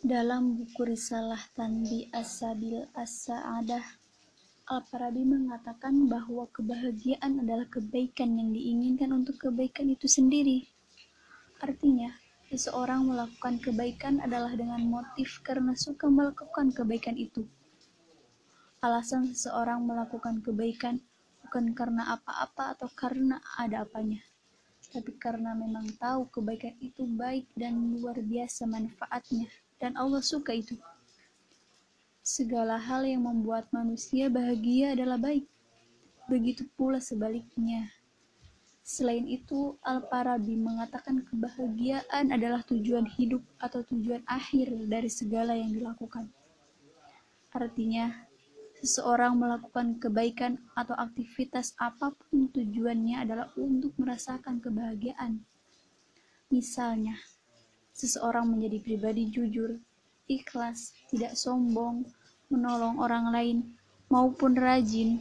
Dalam buku Risalah Tanbi As-Sabil As-Sa'adah, Al-Farabi mengatakan bahwa kebahagiaan adalah kebaikan yang diinginkan untuk kebaikan itu sendiri. Artinya, seseorang melakukan kebaikan adalah dengan motif karena suka melakukan kebaikan itu. Alasan seseorang melakukan kebaikan bukan karena apa-apa atau karena ada apanya, tapi karena memang tahu kebaikan itu baik dan luar biasa manfaatnya dan Allah suka itu. Segala hal yang membuat manusia bahagia adalah baik. Begitu pula sebaliknya. Selain itu, Al-Farabi mengatakan kebahagiaan adalah tujuan hidup atau tujuan akhir dari segala yang dilakukan. Artinya, seseorang melakukan kebaikan atau aktivitas apa pun tujuannya adalah untuk merasakan kebahagiaan. Misalnya, seseorang menjadi pribadi jujur, ikhlas, tidak sombong, menolong orang lain, maupun rajin,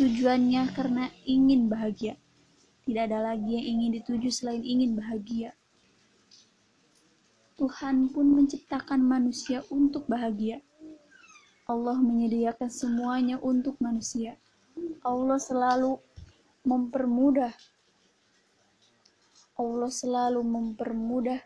tujuannya karena ingin bahagia. Tidak ada lagi yang ingin dituju selain ingin bahagia. Tuhan pun menciptakan manusia untuk bahagia. Allah menyediakan semuanya untuk manusia. Allah selalu mempermudah. Allah selalu mempermudah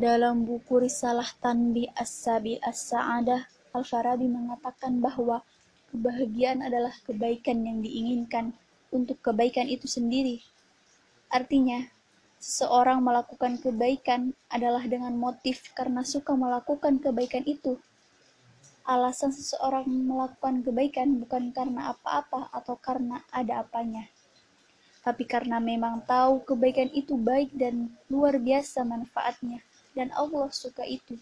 Dalam buku Risalah Tanbi As-Sabil As-Sa'adah, Al-Farabi mengatakan bahwa kebahagiaan adalah kebaikan yang diinginkan untuk kebaikan itu sendiri. Artinya, seseorang melakukan kebaikan adalah dengan motif karena suka melakukan kebaikan itu. Alasan seseorang melakukan kebaikan bukan karena apa-apa atau karena ada apanya, tapi karena memang tahu kebaikan itu baik dan luar biasa manfaatnya dan Allah suka itu.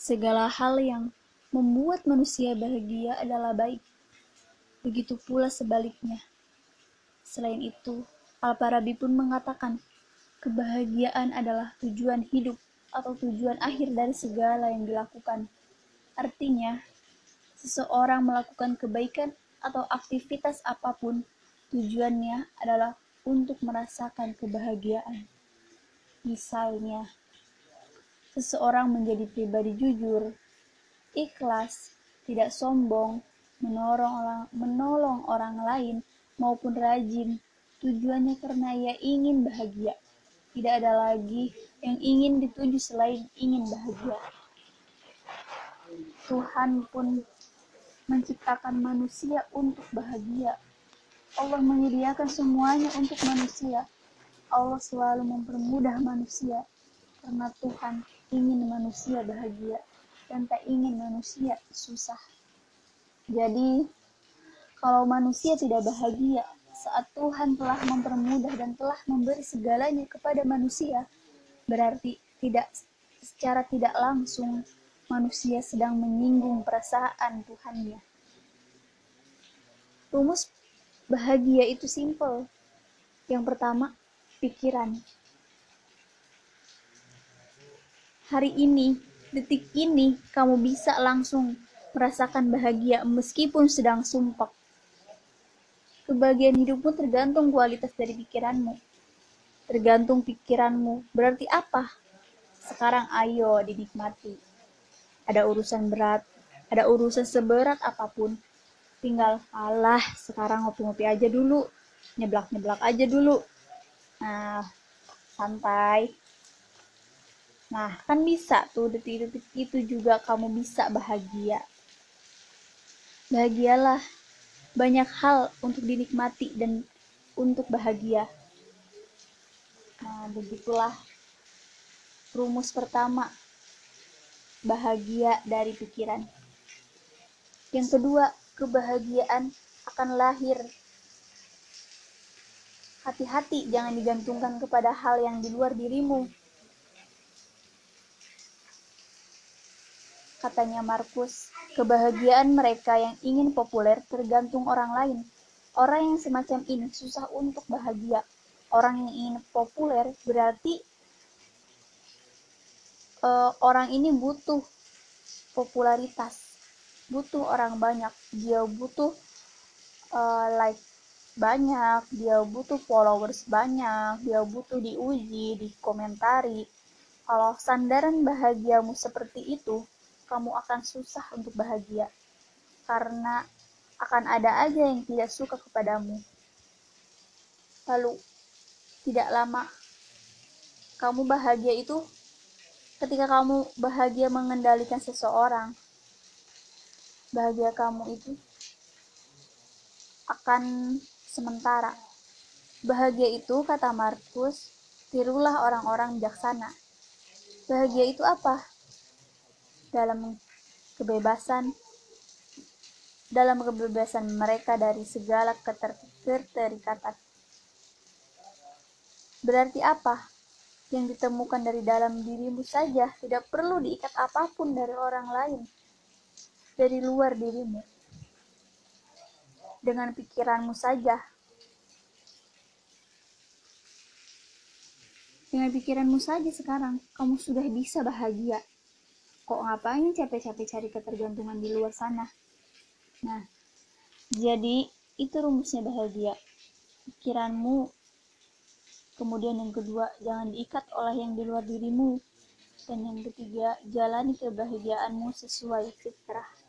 Segala hal yang membuat manusia bahagia adalah baik. Begitu pula sebaliknya. Selain itu, Al-Farabi pun mengatakan, kebahagiaan adalah tujuan hidup atau tujuan akhir dari segala yang dilakukan. Artinya, seseorang melakukan kebaikan atau aktivitas apa pun, tujuannya adalah untuk merasakan kebahagiaan. Misalnya, seseorang menjadi pribadi jujur, ikhlas, tidak sombong, menolong orang, menolong orang lain, maupun rajin. Tujuannya karena ia ingin bahagia. Tidak ada lagi yang ingin dituju selain ingin bahagia. Tuhan pun menciptakan manusia untuk bahagia. Allah menyediakan semuanya untuk manusia. Allah selalu mempermudah manusia karena Tuhan ingin manusia bahagia dan tak ingin manusia susah. Jadi, kalau manusia tidak bahagia saat Tuhan telah mempermudah dan telah memberi segalanya kepada manusia, berarti tidak secara tidak langsung manusia sedang menyinggung perasaan Tuhannya. Rumus bahagia itu simple. Yang pertama, pikiran. Hari ini, detik ini, kamu bisa langsung merasakan bahagia meskipun sedang sumpah. Kebahagiaan hidupmu tergantung kualitas dari pikiranmu. Tergantung pikiranmu. Berarti apa? Sekarang ayo dinikmati. Ada urusan berat, ada urusan seberat apa pun. Tinggal alah, sekarang ngopi-ngopi aja dulu. Nyeblak-nyeblak aja dulu Nah, santai. Nah, kan bisa tuh detik-detik itu juga kamu bisa bahagia. Bahagialah. Banyak hal untuk dinikmati dan untuk bahagia. Nah, begitulah rumus pertama. Bahagia dari pikiran. Yang kedua, kebahagiaan akan lahir Hati-hati, jangan digantungkan kepada hal yang di luar dirimu. Katanya Markus, kebahagiaan mereka yang ingin populer tergantung orang lain. Orang yang semacam ini susah untuk bahagia. Orang yang ingin populer berarti uh, orang ini butuh popularitas, butuh orang banyak, dia butuh uh, like banyak, dia butuh followers banyak, dia butuh diuji, dikomentari. Kalau sandaran bahagiamu seperti itu, kamu akan susah untuk bahagia. Karena akan ada aja yang tidak suka kepadamu. Lalu, tidak lama, kamu bahagia itu ketika kamu bahagia mengendalikan seseorang. Bahagia kamu itu akan sementara. Bahagia itu, kata Markus, tirulah orang-orang bijaksana. Bahagia itu apa? Dalam kebebasan, dalam kebebasan mereka dari segala keterikatan. Berarti apa? Yang ditemukan dari dalam dirimu saja, tidak perlu diikat apa pun dari orang lain, dari luar dirimu dengan pikiranmu saja. Dengan pikiranmu saja sekarang, kamu sudah bisa bahagia. Kok ngapain capek-capek cari ketergantungan di luar sana? Nah, jadi itu rumusnya bahagia. Pikiranmu, kemudian yang kedua, jangan diikat oleh yang di luar dirimu. Dan yang ketiga, jalani kebahagiaanmu sesuai fitrah.